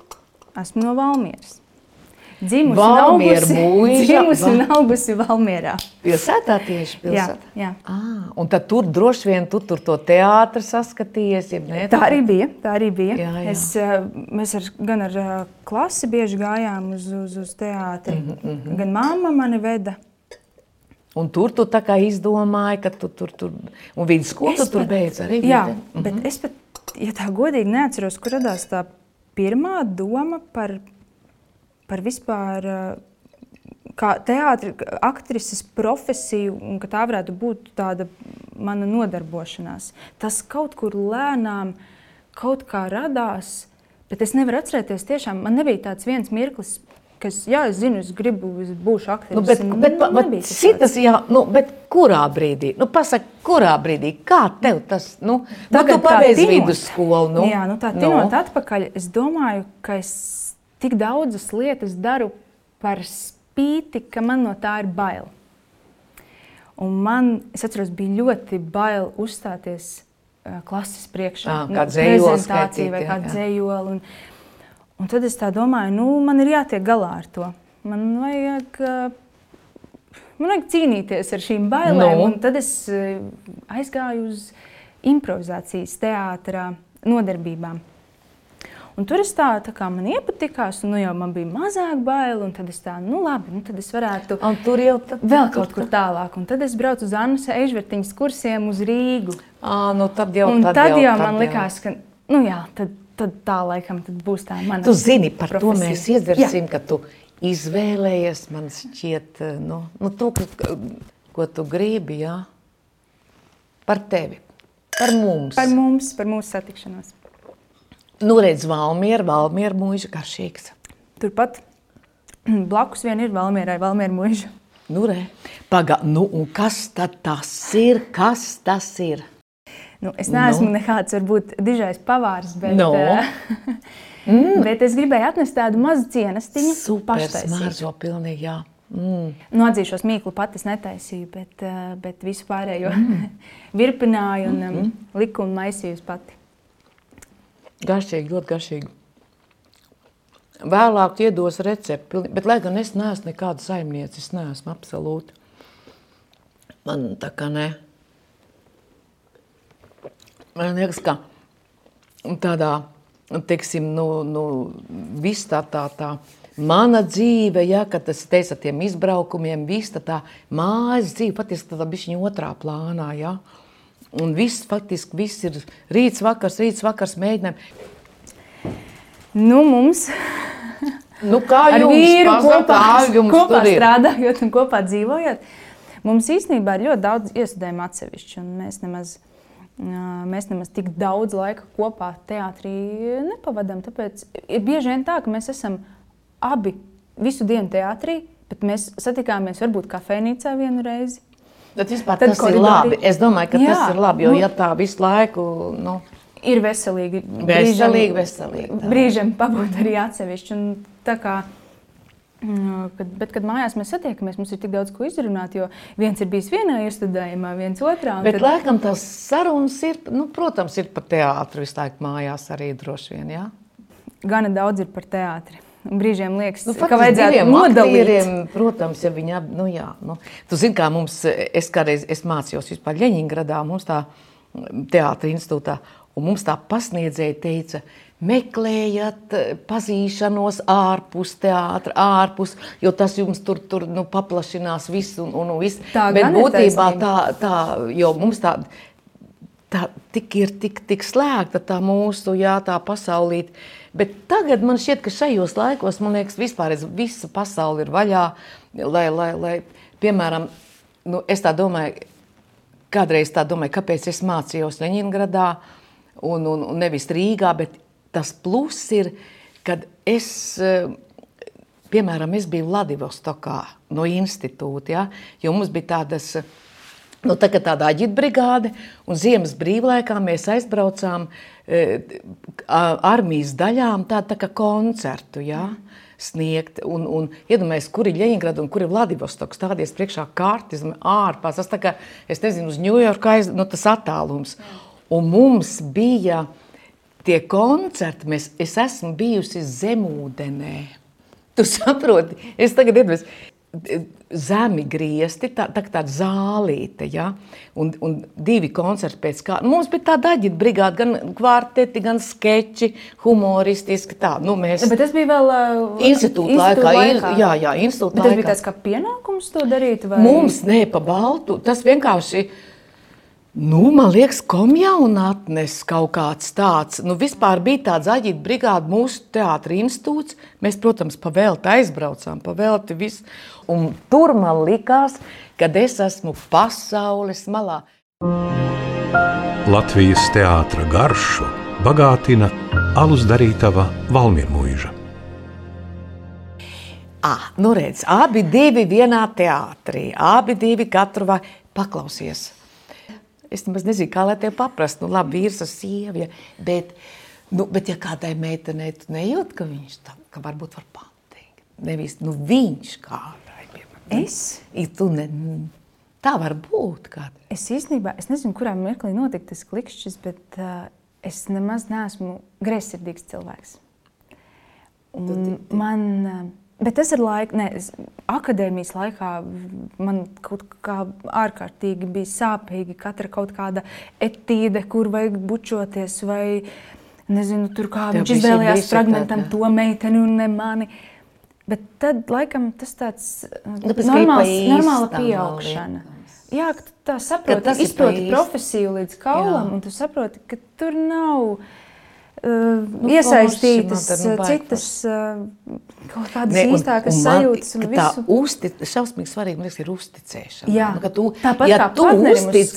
esmu no Valmieras. Dzimusi Valmiera un augusi- mūža, <laughs> Dzimusi va- un augusi Valmierā. Pilsētā tieši Jā, pilsētā. jā. Ah, un tad tur droši vien tu tur to teātri saskatījies, ja ne? Tā arī bija. Tā arī bija. Jā, jā. Es, mēs ar, gan ar klasi bieži gājām uz, uz, uz teātri. Mm Mhm, -hmm. Gan mamma mani veda. Un tur tu tā kā izdomāji, ka tu tur, tur un vidusskolu tu tur beidz arī. Jā, mm -hmm. bet es pat, ja tā godīgi neatceros, kur radās tā pirmā doma par, par vispār. eh, Kā teātris, aktrises profesiju, un ka tā varētu būt tāda mana nodarbošanās. Tas kaut kur lēnām, kaut kā radās, bet es nevaru atcerēties. Tiešām man nebija tāds viens mirklis, kas, jā, es zinu, es gribu, es būšu aktrise. Nu, bet, bet, Nu, bet, nebija tas šitas, jā, nu, bet kurā brīdī? Nu, pasaka, kurā brīdī? Kā tev tas? Nu, nu, tu tā pabeidz tinot- vidusskolu. Nu, Jā, nu tā tinot atpakaļ, es domāju, ka es tik daudzas lietas daru par spīti, ka man no tā ir bail. Un man, es atceros, bija ļoti bail uzstāties klases priekšā. Ā, kā dzejoli prezentācija vai kāda jā. dzējoli. Un, un tad es tā domāju, nu, man ir jātiek galā ar to. Man vajag, man vajag cīnīties ar šīm bailēm. Nu? Un tad es aizgāju uz improvizācijas teātrā nodarbībām. Un tur es tā, tā kā man iepatikās, un nu jau man bija mazāk bail, un tad es tā, nu labi, nu tad es varētu Un tur jau tad, vēl kaut kur tālāk. Un tad es braucu uz Annas Ežvertiņas kursiem uz Rīgu. À, nu tad jau, Un tad tad, tad jau tad man likās, ka, nu jā, tad, tad tā laikam tad būs tā mana Tu zini, par to profesija. mēs iedzersim, ka tu izvēlējies, man šķiet, nu, nu to, ka, ko tu gribi, jā, par tevi, par mums. Par mums, par mūsu satikšanos. Nu, redz, Valmiera, Valmiera mūža garšīgs. Turpat <clears throat> blakus vien ir Valmierai, Valmiera mūža. Nu, re, paga, nu, un kas tad tas ir? Kas tas ir? Nu, es neesmu Nu. nekāds, varbūt, dižais pavārs, bet, No. <laughs> mm. bet es gribēju atnest tādu mazu cienestiņu, Super smaržo pilnīgi, jā. Mm. Nu, atzīšos, mīklu pati es netaisīju, bet, uh, bet visu pārējo mm. <laughs> virpināju un um, mm. liku un maisīju pati. Garšīgi, ļoti garšīgi. Vēlāk iedos recepti, bet lai gan es neesmu nekāda saimniece, es neesmu absolūti. Man tā kā ne. Man liekas, ka tādā, teiksim, nu, nu viss tā tā tā, mana dzīve, ja, kad tas teica tiem izbraukumiem, viss tā, tā mājas dzīve patiesībā tādā bišķiņa otrā plānā, ja. Un viss faktiski, viss ir rīts vakars, rīts vakars mēģinājumi. Nu, mums nu, kā ar jums, vīru kopā, jums kopā strādājot un kopā dzīvojot, mums īstenībā ir ļoti daudz iestudējumu atsevišķi, mēs nemaz, mēs nemaz tik daudz laika kopā teātrī nepavadām. Tāpēc ir bieži vien tā, ka mēs esam abi visu dienu teātrī, bet mēs satikāmies varbūt kafejnīcā vienu reizi. Bet vispār Tad tas ir labi. Es domāju, ka Jā, tas ir labi, jo nu, ja tā visu laiku... Nu, ir veselīgi. Veselīgi, veselīgi. Tā. Brīžiem pabūt arī atsevišķi. Un tā kā, mm, kad, bet, kad mājās mēs satiekamies, mums ir tik daudz ko izrunāt, jo viens ir bijis vienā iestudējumā, viens otrā. Bet, tad... laikam, tās sarunas ir, nu, protams, ir par teātru visu laiku mājās arī droši vien, jā? Gana daudz ir par teātri. Brīžiem liekas, nu, ka vajadzētu nodalīt. Protams, ja viņi abi, nu jā. Nu, tu zini, kā mums, es kādreiz es mācījos vispār Ļeņingradā, mums tā teātra institūtā, Un mums tā pasniedzēja teica, meklējiet pazīšanos ārpus teātra, ārpus, jo tas jums tur, tur nu, paplašinās visu un, un visu. Tā Bet būtībā tā, tā, jo mums tā, tā tik ir tik, tik slēgta tā mūsu, jā, tā pasaulīt. Bet tagad man šķiet, ka šajos laikos, man liekas, vispār visa pasaule ir vaļā, lai, lai, lai piemēram, nu, es tā domāju, kādreiz tā domāju, kāpēc es mācījos Leņingradā, un, un, un nevis Rīgā, bet tas pluss ir, kad es, eh, piemēram, es biju Vladivostokā no institūta, ja, jo mums bija tādas, nu, tā, tāda aģitbrigāde, un ziemas brīvlaikā mēs aizbraucām e, armijas daļām tā, tā kā koncertu, ja, sniegt, un, un iedomājies, kur ir Ļeņingrada un kur ir Vladivostoks, stādies priekšā kārtis, ārpās, tas tā kā, es nezinu, uz Ņujorku aiz, nu, tas attālums. Un mums bija tie koncerti, mēs, es esmu bijusi zemūdenē. Tu saproti, es tagad iedomājos, zemi griezti, tā, tā tāda zālīte, ja? un, un divi koncerti pēc kā. Mums bija tāda aģita brigāda, gan kvarteti, gan skeči, humoristiski tā. Nu, mēs... Bet tas bija vēl uh, institūta laikā. laikā. Jā, jā, institūta laikā. Tas bija tāds kā pienākums to darīt? Vai? Mums ne pa baltu, tas vienkārši Nu, man liekas, komjaunatnes kaut kāds tāds. Nu, vispār bija tāds aģita brigāde mūsu teātra institūts. Mēs, protams, pa velti aizbraucām, pa velti visu. Un tur man likās, ka es esmu pasaules malā. Latvijas teātra garšu bagātina alus darītava Valmiermuiža. Ah, nu redz, abi divi vienā teātrī, abi divi katru vai paklausies Es nemaz nezinu, kā lai te paprast. Nu, labi, vīrs ar sievu, ja, bet, nu, bet ja kādai meitenei tu nejūt, ka viņš tā, ka varbūt var pateikt. Nevis, nu, viņš kādai, piemēram. Es? I tu ne, tā var būt kādai. Es īstenībā, es nezinu, kurā mirklī notika tas klikšķis, bet uh, es nemaz neesmu greizsirdīgs cilvēks. Un tu, tu. man... Uh, Bet tas ir laika, ne, akadēmijas laikā man kaut kā ārkārtīgi bija sāpīgi. Katra kaut kāda etīde, kur vajag bučoties, vai nezinu, tur kā Tev viņš izvēlējās fragmentam tā, to meiteni un ne mani. Bet tad, laikam, tas tāds nu, normāls, normāla pieaugšana. Jā, tā saproti, izproti profesiju līdz kaulam, Jā. un tu saproti, ka tur nav Uh, nu, iesaistītas forši, nu, citas uh, kaut kādas ne, un, īstākas un sajūtas. Un tā uzti, šausmīgi svarīgi liekas, ir uzticēšana. Jā, nu, tu, tāpat ja kā tu uzticies,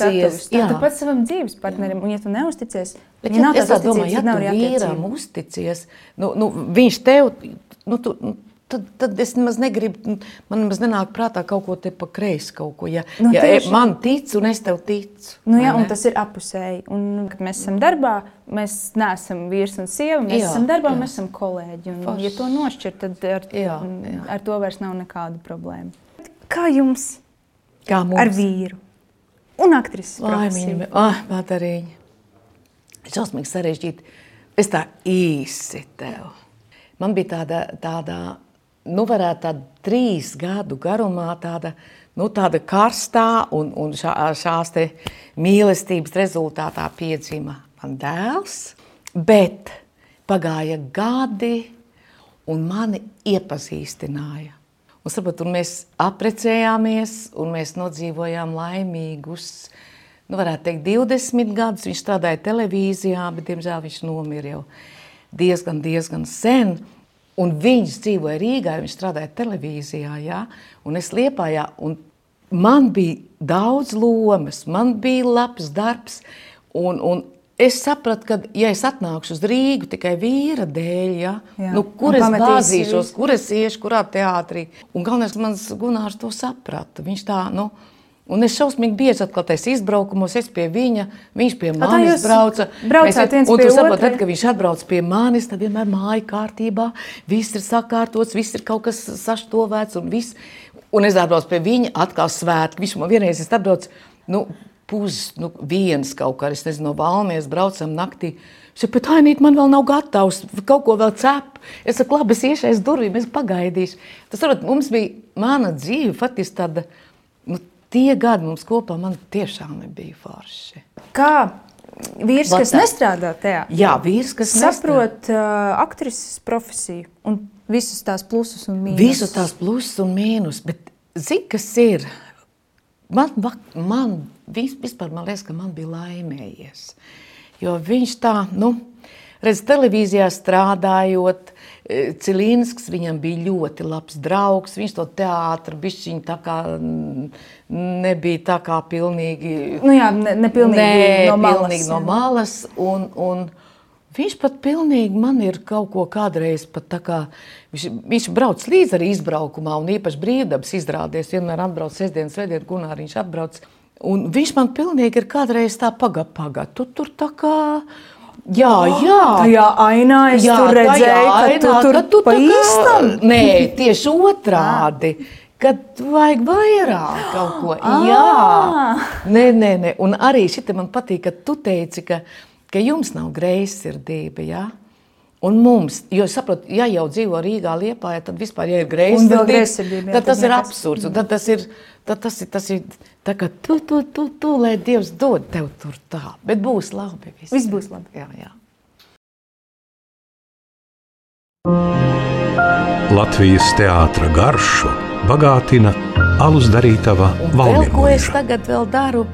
tā tāpat savam dzīves partnerim, jā. un ja tu neusticies, Bet, ja, ja es domāju, ja tu vīram uzticies, nu, nu, viņš tev, nu, tu, nu, tad, tad es nemaz negribu, man nemaz nenāk prātā kaut ko te pa kreisi. Ja, Nu, ja tieši. man tic un es tev ticu. Nu, jā, un tas ir apusēji. Un, kad mēs esam darbā, mēs neesam vīrs un sieva. Mēs Jā, esam darbā, jā. mēs esam kolēģi. Un, Forši. ja to nošķirt, tad ar, Jā, jā, ar to vairs nav nekāda problēma. Kā jums Kā mums? ar vīru un aktrises profesiju? ah, Matariņa. Šausmīgi sarežģīti. Es tā īsi tev. Man bija tāda, tāda nu, varētu tāda trīs gadu garumā, tāda, nu, tāda karstā un, un šā, šās te mīlestības rezultātā piedzima man dēls. Bet pagāja gadi, un mani iepazīstināja. Un, saprot, un mēs apprecējāmies, un mēs nodzīvojām laimīgus. Nu, varētu teikt, 20 gadus viņš strādāja televīzijā, bet, diemžēl, viņš nomira jau diezgan, diezgan sen. Un viņš dzīvoja Rīgā, viņš strādāja televīzijā, ja? un es liepājā. Un man bija daudz lomas, man bija labs darbs. Un, un es sapratu, ka, ja es atnākšu uz Rīgu tikai vīra dēļ, ja? Jā. nu, kur Un es bāzīšos, kur es iešu, kurā teātrī. Un galvenais, mans Gunārs to saprata. Viņš tā, nu, un es šausmīgi bieži atkal tais izbraukumos, es pie viņa, viņš pie manis brauca. braucāt viens pie otra? tad, kad viņš atbrauc pie manis, tad vienmēr māja kārtībā, viss ir sakārtots, viss ir kaut kas saštovēts un viss. Un es atbraucu pie viņa, atkal svētki. Viņš man vienreiz ir atbraucis, nu, pus, nu, viens kaut kā, es nezinu, no Valmies braucam naktī. Viņš saka, bet Ainīt, man vēl nav gatavs, kaut ko vēl cep. Es saku, labi, es iešu aiz durvīm, es pagaidīšu. Tas, varbūt, mums bija mana dzīve, faktiski tāda, nu, tie gadi mums kopā, man tiešām nebija forši. Kā vīrs, Va kas nestrādā tajā, Jā, vīrs, kas saprot uh, aktrises profesiju un visus tās plusus un mīnusus. Visu tās plusus un mīnus, bet zini, kas ir? Man, man vis- vispār man liekas, ka man bija laimējies. Jo viņš tā, nu, redz, televīzijā strādājot, Cilīnsks viņam bija ļoti labs draugs. Viņš to teātru bišķiņ tā kā mm, nebija tā kā pilnīgi Nu jā, ne, nepilnīgi Nē, no malas. pilnīgi no malas. Un, un viņš pat pilnīgi man ir kaut ko kādreiz pat tā kā. Viņš, viņš brauc līdzi arī izbraukumā, un īpaši brīvdabas izrādēs. Vienmēr atbrauc sestdienas, svētdienas, gunāriņš atbrauc. Un viņš man pilnīgi ir kādreiz tā pagaidi, pagaidi. Tu tur tā kā. Jā, jā. Tajā ainā es jā, tur redzēju, ka ainā, tu tur ka tu pa īstam. Nē, tieši otrādi. Kad vajag vairāk kaut ko. Jā, nē, nē, nē. Un arī šī man patīk, ka tu teici, ka, ka jums nav greizsirdība. Ja? Un mums, jo saprotu, ja jau dzīvo Rīgā, Liepā, tad vispār, ja ir greizsirdība, jā, tad tad tas ir absurds. un Tad tas ir, tad tas ir, tas ir tā, ka tu, tu, tu, tu, lai Dievs dod tev tur tā. Bet būs labi. Viss, Viss būs labi. Jā, jā. Latvijas teātra garšu bagātina alus darītava vēl ko es tagad vēl daru,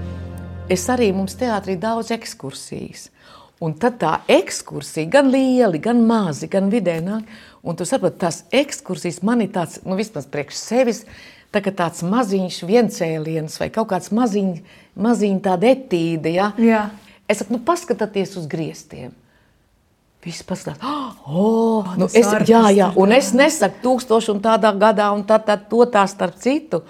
es arī mums teātrī daudz ekskursijas. Un tad tā ekskursija, gan lieli, gan mazi, gan vidēji nāk. Un tu saproti, tās ekskursijas man ir tāds, nu vismaz priekš sevis, tā kā tāds maziņš viencēliens vai kaut kāds maziņ, maziņ tāda etīde, ja? Jā. Es saku, nu paskatieties uz griestiem. Viss paskatās, oh, nu tas es, jā, jā, un es nesaku tūkstošu un tādā gadā un tā, tā, to tā starp citu,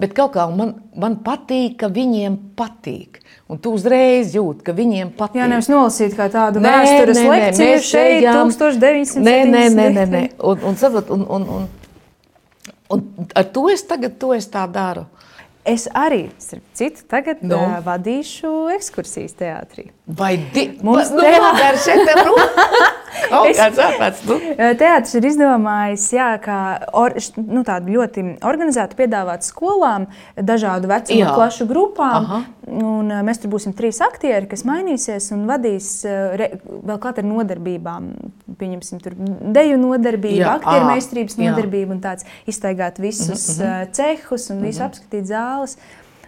bet kaut kā man, man patīk, ka viņiem patīk. Un tu uzreiz jūti, ka viņiem patīk. Jā, nevis nolasīt kā tādu Nē, vēstures nē, nē, lekciju mēs šeit, ejam. 1970. Nē, nē, nē, nē, nē. Un, un, saprot, un, un, un, un ar to es tagad to es tā daru. Es arī, starp citu, tagad Nu? no. uh, vadīšu ekskursijas teātrī. Vai. Mums nu, vakar šeit ir runa? <laughs> Kaut kāds apēc, nu. Teātris ir izdomājis, jā, kā or, nu, tādu ļoti organizētu piedāvāt skolām, dažādu vecumu Jā. klašu grupām. Aha. Un, mēs tur būsim trīs aktieri, kas mainīsies un vadīs re, vēl katru nodarbībām. Pieņemsim, tur deju nodarbību, aktieru meistarības nodarbību un tāds iztaigāt visus mm -hmm. cehus un visu apskatīt zāles.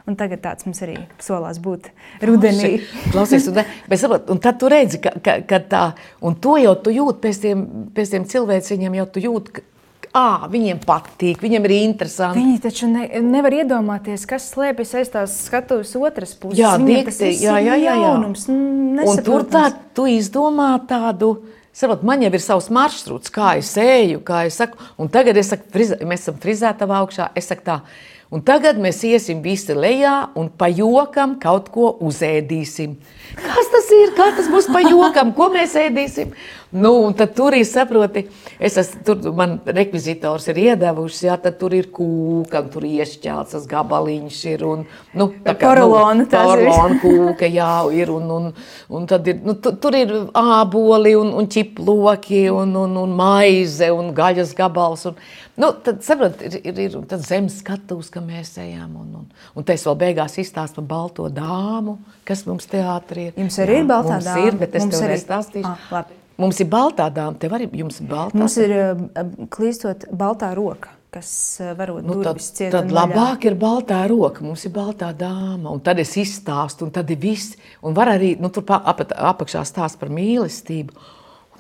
Un tagad tāds mums arī solās būt rudenī. Klausies, un, bet, saprot, un tad tu redzi, ka, ka, ka tā, un to jau tu jūti pēc tiem, pēc tiem cilvēciņiem, jau tu jūti, ka ā, viņiem patīk, viņiem ir interesanti. Viņi taču ne, nevar iedomāties, kas slēpjas aiz tās skatuves otras puses. Jā, dikti, tas viss jā, ir jā, jā, jā. jaunums, nu, Un tur tā, tu izdomā tādu Saprot, man jau ir savs maršruts, kā es eju, kā es saku. Un tagad es saku, friz, mēs esam frizētavā augšā. Es saku tā, un tagad mēs iesim visi lejā un pa jokam kaut ko uzēdīsim. Kas tas ir? Kā tas būs pa jokam? Ko mēs ēdīsim? Nu, tad tur ir, saproti, es esmu, tur man rekvizitors ir iedevuši, jā, tad tur ir kūka, tur iešķēls tas gabaliņš ir, un, nu, tā kā, Porolona nu, porolona kūka, jā, ir, un, un, un tad ir, nu, tu- tur ir āboli un, un ķiploki un, un, un maize un gaļas gabals, un, nu, tad, saprot, ir, ir, ir un tad zemes skatūs, ka mēs ejam, un, un, un te es vēl beigās izstāstu par balto dāmu, kas mums teātrī ir. Jums arī Jā, ir baltā mums dāma? ir, bet es Mums tev arī- nestāstīšu. Ah, labi. Mums ir baltā dāma, tev arī jums ir baltā. Mums ir uh, klīstot baltā roka, kas uh, varot Nu, tad, tad labāk ir baltā roka, mums ir baltā dāma. Un tad es izstāstu, un tad ir viss. Un var arī nu, tur pa- ap, apakšā stāst par mīlestību.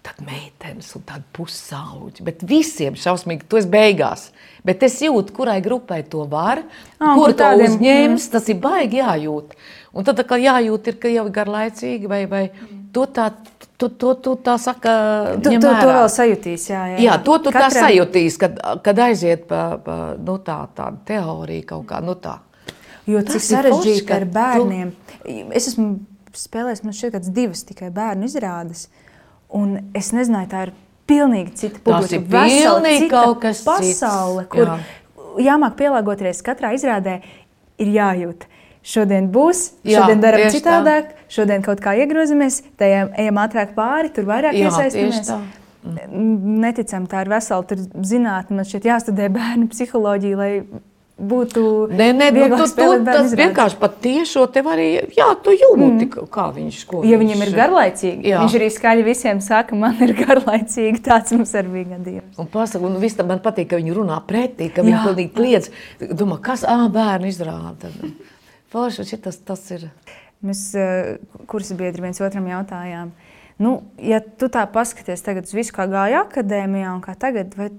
Tad meitenes un tādi pusauģi. Bet visiem šausmīgi, to es beigās. Bet es jūtu, kurai grupai to var, un kur tādiem- uzņems. Tas ir baigi jājūt. Un tad atkal jājūt, ir, ka jau ir garlaicīgi vai, vai to tā, to, to, to tā saka. Tu, tu, to vēl sajūtīs, jā, jā. Jā, to tu Katram... tā sajūtīs, kad, kad aiziet pa, pa nu, tā, tādu teoriju kaut kā. Nu, tā. Jo Tas cik sarežģīti ar tu- bērniem. Es esmu spēlējis, man šķiet, kāds divas tikai bērnu izrādes. Un es nezināju, tā ir pilnīgi cita publika. ir vesela kaut kas cits. pasaule, kur Jā. jāmāk pielāgoties katrā izrādē, ir jājūt. Šodien būs, Jā, šodien darām tieši tā. citādāk, šodien kaut kā iegrozamies, tajā ejam ātrāk pāri, tur vairāk Jā, tā. Neticam, tā ir vesela zinātne. Man šķiet, jāstudē bērnu psiholoģiju, lai būtu Nē, nē, nu, tu, tu, tas vienkārši pat tiešo tev arī, jā, tu jūti, mm. kā viņš ko Ja viņš- viņam ir garlaicīgi, Jā. viņš arī skaļi visiem saka, man ir garlaicīgi. Tāds mums arī bija gadījums. Un pasaka, un viss tam man patīk, ka viņi runā pretī, ka viņi pilnīgi kliedz. Domā, kas, ā, bērni izrāda. Forši, šitas tas ir. Mēs kursa biedri viens otram jautājām, nu, ja tu tā paskaties tagad uz visu, kā gāja akadēmijā un kā tagad, vai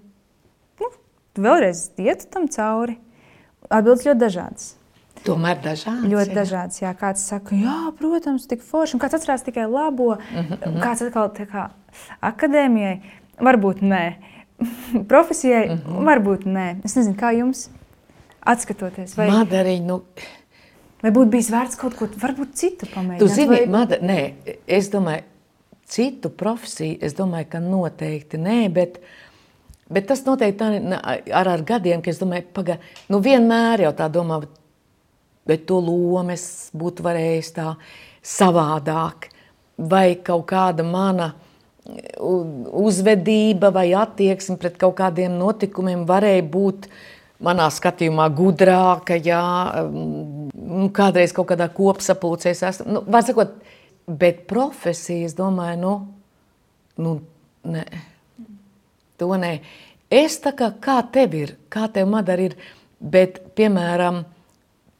nu, tu vēlreiz ietu tam cauri? Atbildes ļoti dažādas. Tomēr dažādi. Ļoti dažādas. Jā, kāds saka, jā, protams, tik forši. Un kāds atcerās tikai labo. Mm -hmm. Kāds atkal tā kā akadēmijai, varbūt nē. <laughs> Profesijai, mm. -hmm. varbūt nē. Es nezinu, kā jums atskatoties. Vai, Madariņ, nu, vai būtu bijis vērts kaut ko varbūt citu pamēģināt? Tu zini, vai... Mada, nē, es domāju, citu profesiju, es domāju, ka noteikti nē, bet, bet tas noteikti ar, ar gadiem, ka es domāju, paga, nu vienmēr jau tā domā, bet to lomu es būtu varējis tā savādāk, vai kaut kāda mana uzvedība vai attieksme pret kaut kādiem notikumiem varēja būt manā skatījumā gudrāka, nu, kādreiz kaut kādā kopsapulcē es esmu, nu, var sakot, bet profesija, es domāju, nu, nu nē, to nē. Es tā kā, kā tev ir, kā tev madara ir, bet, piemēram,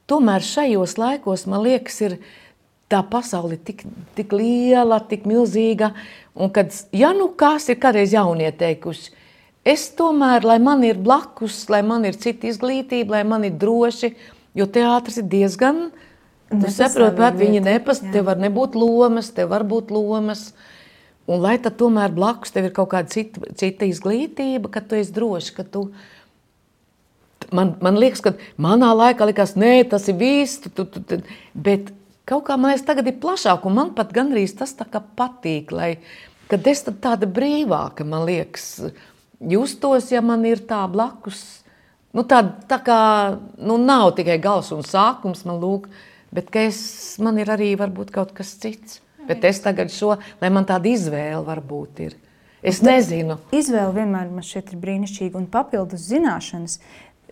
tomēr šajos laikos, man liekas, ir tā pasaule tik, tik liela, tik milzīga, un kad, ja nu kas ir kādreiz jaunie teikuši, es tomēr, lai man ir blakus, lai man ir cita izglītība, lai man ir droši, jo teātris ir diezgan, tu saproti, bet viņi vieta, nepas, jā. tev var nebūt lomas, tev var būt lomas, un lai tad tomēr blakus tev ir kaut kāda cita, cita izglītība, ka tu esi droši, ka tu, man, man liekas, ka manā laikā likās, nē, tas ir viss, tu, tu, tu, tu, bet kaut kā man liekas, tagad ir plašāk, un man pat gandrīz tas tā kā patīk, lai, kad es tad tāda brīvāka, man liekas, justos, ja man ir tā blakus, nu tā, tā kā, nu nav tikai gals un sākums man lūk, bet es, man ir arī varbūt kaut kas cits. Bet es tagad šo, lai man tāda izvēle varbūt ir. Es nezinu. Izvēle vienmēr man šķiet brīnišķīga un papildus zināšanas.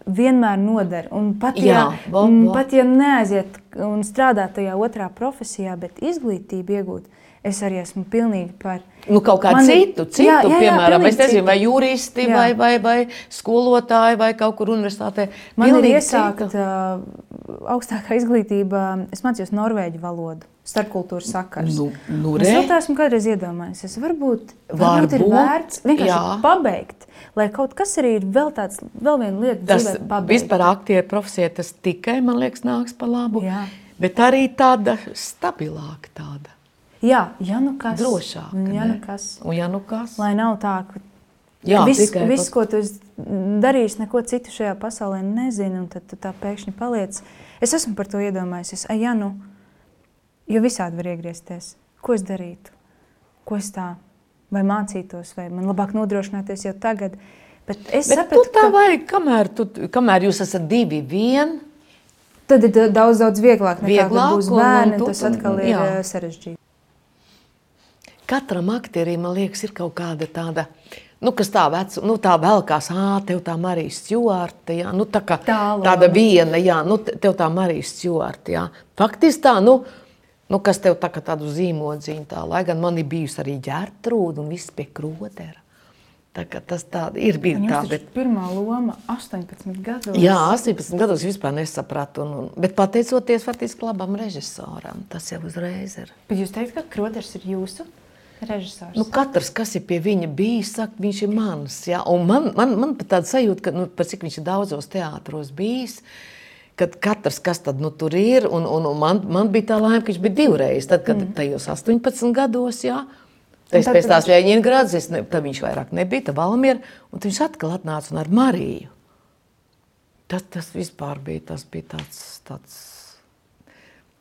Vienmēr noder. Un pat, ja, Jā, bo, m, bo. pat ja neaiziet un strādāt tajā otrā profesijā, bet izglītību iegūt, es arī esmu pilnīgi par. Nu, kaut kā Man citu, citu Jā, jā, jā, piemēram, es nezinu, citu. vai juristi, Jā. vai, vai, vai skolotāji, vai kaut kur universitātē. Man ir iesākta uh, augstākā izglītība. Es mācījos norvēģu valodu, starpkultūras sakars. Nu, nu Es vēl tā esmu kādreiz iedomājies. Es varbūt, varbūt ir Varbūt, vērts vienkārši jā. pabeigt, lai kaut kas arī ir vēl tāds, vēl viena lieta, dzīvē pabeigt. vispār aktieru profesija, tas tikai, man liekas, nāks pa labu. Jā. Bet arī tāda stabilāka tāda. Jā, ja nu kas. Drošāk, Ja nu kas. Un ja nu kas? Lai nav tā, ka Jā, viss, viss ko tu esi darījis, neko citu šajā pasaulē nezini, un tad tu tā pēkšņi paliec. Es esmu par to iedomājies. Ai, ja nu, jo visādi var iegriezties. Ko es darītu? Ko es tā, vai mācītos, vai man labāk nodrošināties jau tagad. Bet es Bet sapratu, tu tā ka vajag, kamēr, tu, kamēr jūs esat divi vien, tad ir da- daudz, daudz vieglāk Vieglāk, kad būs un- un bērni. tu- Tas atkal ir jā. eh, sarežģīti. katram aktierim, man liekas, ir kaut kāda tāda, nu, kas tā veca, nu, tā velkās, ā, tev tā Marija Stjorta, jā, nu, tā kā Tā loma. tāda viena, jā, nu, te- tev tā Marija Stjorta, jā. Faktiski tā, nu, nu, kas tev tā kā tādu zīmodziņu tā, lai gan man ir bijusi arī ģērtrūda un viss pie krotera. Tā tas tā ir bijis tā, bet... pirmā loma 18 gados. Jā, 18 gados vispār nesapratu, un, un, bet pateicoties faktiski labam režisoram, tas jau uzreiz ir. Bet jūs teikt, ka Kroders ir jūsu režisors? Nu, katrs, kas ir pie viņa bijis, saka, viņš ir mans. Ja? Man, man, man pat tāda sajūta, ka nu, cik viņš ir daudzos teātros bijis. Kad katrs, kas tad, nu, tur ir, un, un, un man, man bija tā laime, ka viņš bija divreiz. Tad, kad mm. tajos 18 gados, jā, tad- pēc tās Ļeņģināgradas, es ne, tad viņš vairāk nebija, tad Valmiera, un tad viņš atkal atnāca un ar Mariju. Tas, tas vispār bija, tas bija tāds, tāds,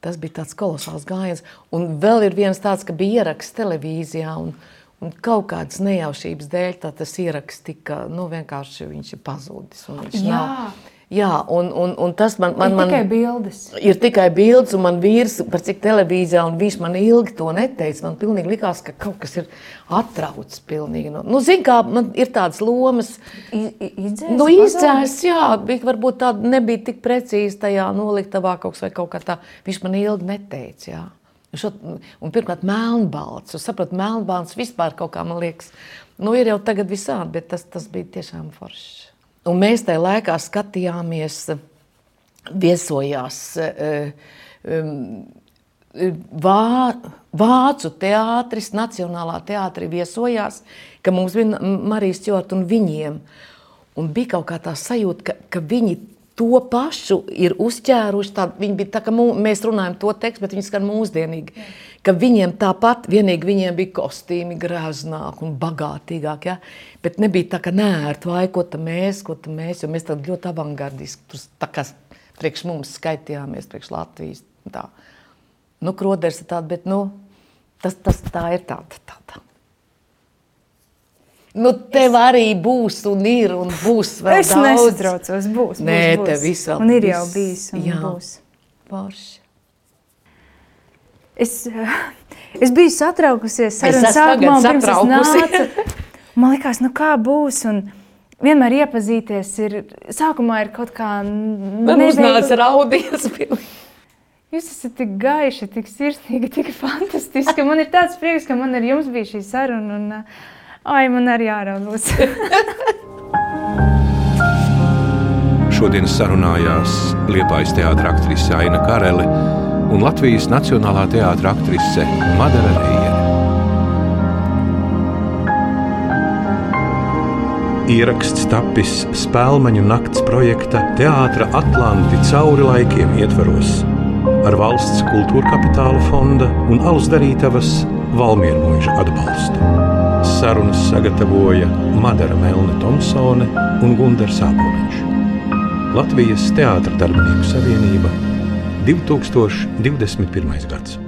tas bija tāds kolosāls gājiens. Un vēl ir viens tāds, ka bija ieraksts televīzijā, un, un kaut kādas nejaušības dēļ tas ieraksts tika, nu vienkārši pazudis. viņš Jā. Nav, jā, un, un, un tas man, man, ir man tikai bildes. ir tikai bildes, un man vīrs, par cik televīzijā, un viņš man ilgi to neteica. Man pilnīgi likās, ka kaut kas ir atraucis pilnīgi. No, nu, zin kā, man ir tādas lomas, Izdzēs, Nu, izdzēs, jā, bija varbūt tāda nebija tik precīzi tajā noliktavā kaut kas vai kaut kā tā. Viņš man ilgi neteica, jā. Šo, un pirmkārt, melnbalts. Es saprotu, melnbalts vispār kaut kā, man liekas, nu, ir jau tagad visādi, bet tas, tas bija tiešām forši. Un mēs tajā laikā skatījāmies, viesojās eh, Vā, Vācu teātris, Nacionālā teātrī viesojās, ka mums bija Marija Stjorta un viņiem. Un bija kaut kā tā sajūta, ka, ka viņi to pašu ir uzķēruši. Tā, viņi bija tā, ka mū, mēs runājam to tekstu, bet viņi skan mūsdienīgi. Jā. Ka viņiem tāpat, vienīgi viņiem bija kostīmi greznāk un bagātīgāk, ja? bet nebija tā, ka nērti, vai ko tā mēs, ko tā mēs, jo mēs tad ļoti avangardiski, tur tā kā priekš mums skaitījāmies, priekš Latvijas. Tā. Nu, kroders ir tāds, bet nu, tas, tas tā ir tāda. tāda. Nu, tev arī būs, un ir, un būs vēl Es daudz. nesatraucos, būs. Nē, būs, te būs. viss vēl Un ir jau bijis, un Jā. būs. Forši. Es, eh, es biju satraukusies sarunas sākumā, pirms es nācu. Man liekas, nu kā būs, un vienmēr iepazīties ir, sākumā ir kaut kā Man uznāca raudies. pilnīgi. Jūs esat tik gaiši, tik sirsnīgi, tik fantastiski. Man ir tāds prieks, ka man ar jums bija šī saruna. Un, ā, ai, man arī jāraudos. <laughs> Šodien sarunājās Liepājas teātris aktrise Aina Karele un Latvijas Nacionālā teātris aktrise Madara Reijere. Ieraksts tapis Spēlmaņu nakts projekta Teātra Atlanti cauri laikiem ietvaros ar valsts kultūra kapitāla fonda un alus darītavas Valmiermuiža atbalstu. Sarunas sagatavoja Madara Melne Thompsone un Gundars Sāboliņš. Latvijas Teātra darbinieku savienība 2021. gads.